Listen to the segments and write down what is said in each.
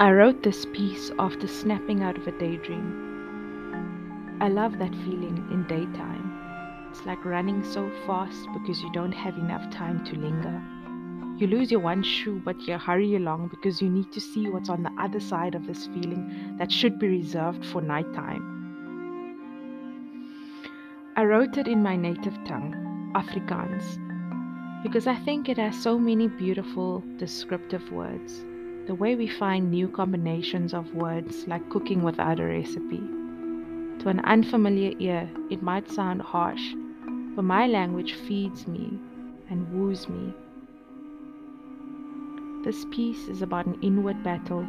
I wrote this piece after snapping out of a daydream. I love that feeling in daytime. It's like running so fast because you don't have enough time to linger. You lose your one shoe, but you hurry along because you need to see what's on the other side of this feeling that should be reserved for nighttime. I wrote it in my native tongue, Afrikaans, because I think it has so many beautiful descriptive words. The way we find new combinations of words, like cooking without a recipe. To an unfamiliar ear, it might sound harsh, but my language feeds me and woos me. This piece is about an inward battle,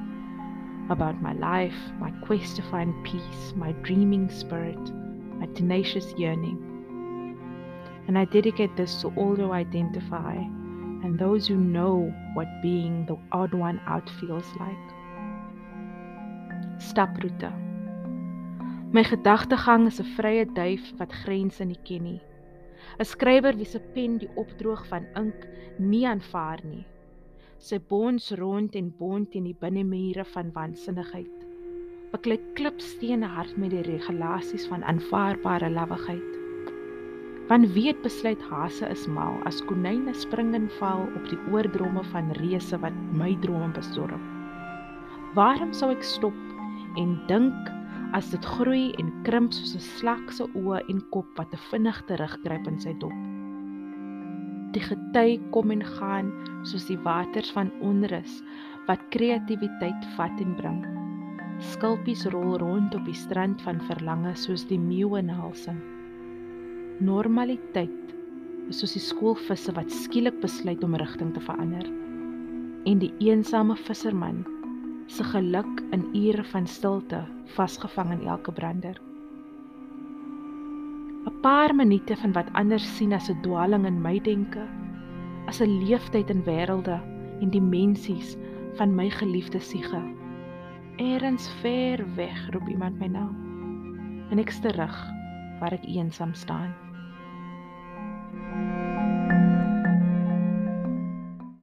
about my life, my quest to find peace, my dreaming spirit, my tenacious yearning. And I dedicate this to all who identify and those who know what being the odd one out feels like. Staproete. My gedagtegang is 'n vrye duif wat grense nie ken nie. 'n Skrywer wie se pen die opdroog van ink nie aanvaar nie. Sy bons rond en bond in die binnemure van waansinnigheid. Beklei klipstene hard met die regulasies van aanvaarbare lawwigheid. Van weet besluit hase is mal as konyne spring en val op die oordromme van reuse wat my drome bestorm. Waarom sou ek stop en dink as dit groei en krimp soos 'n slak se oë en kop wat te vinnig terugkruip in sy dop? Die gety kom en gaan soos die waters van onrus wat kreatiwiteit vat en bring. Skulpies rol rond op die strand van verlange soos die meeu in halsing. Normaliteit is soos die skoolvisse wat skielik besluit om rigting te verander. En die eensame visserman se geluk in ure van stilte vasgevang in elke brander. 'n Paar minute van wat anders sien as 'n dwaling in my denke, as 'n leeftyd in wêrelde en dimensies van my geliefde siege. Eerens ver weg roep iemand my naam. En ek is terug waar ek eensaam staan.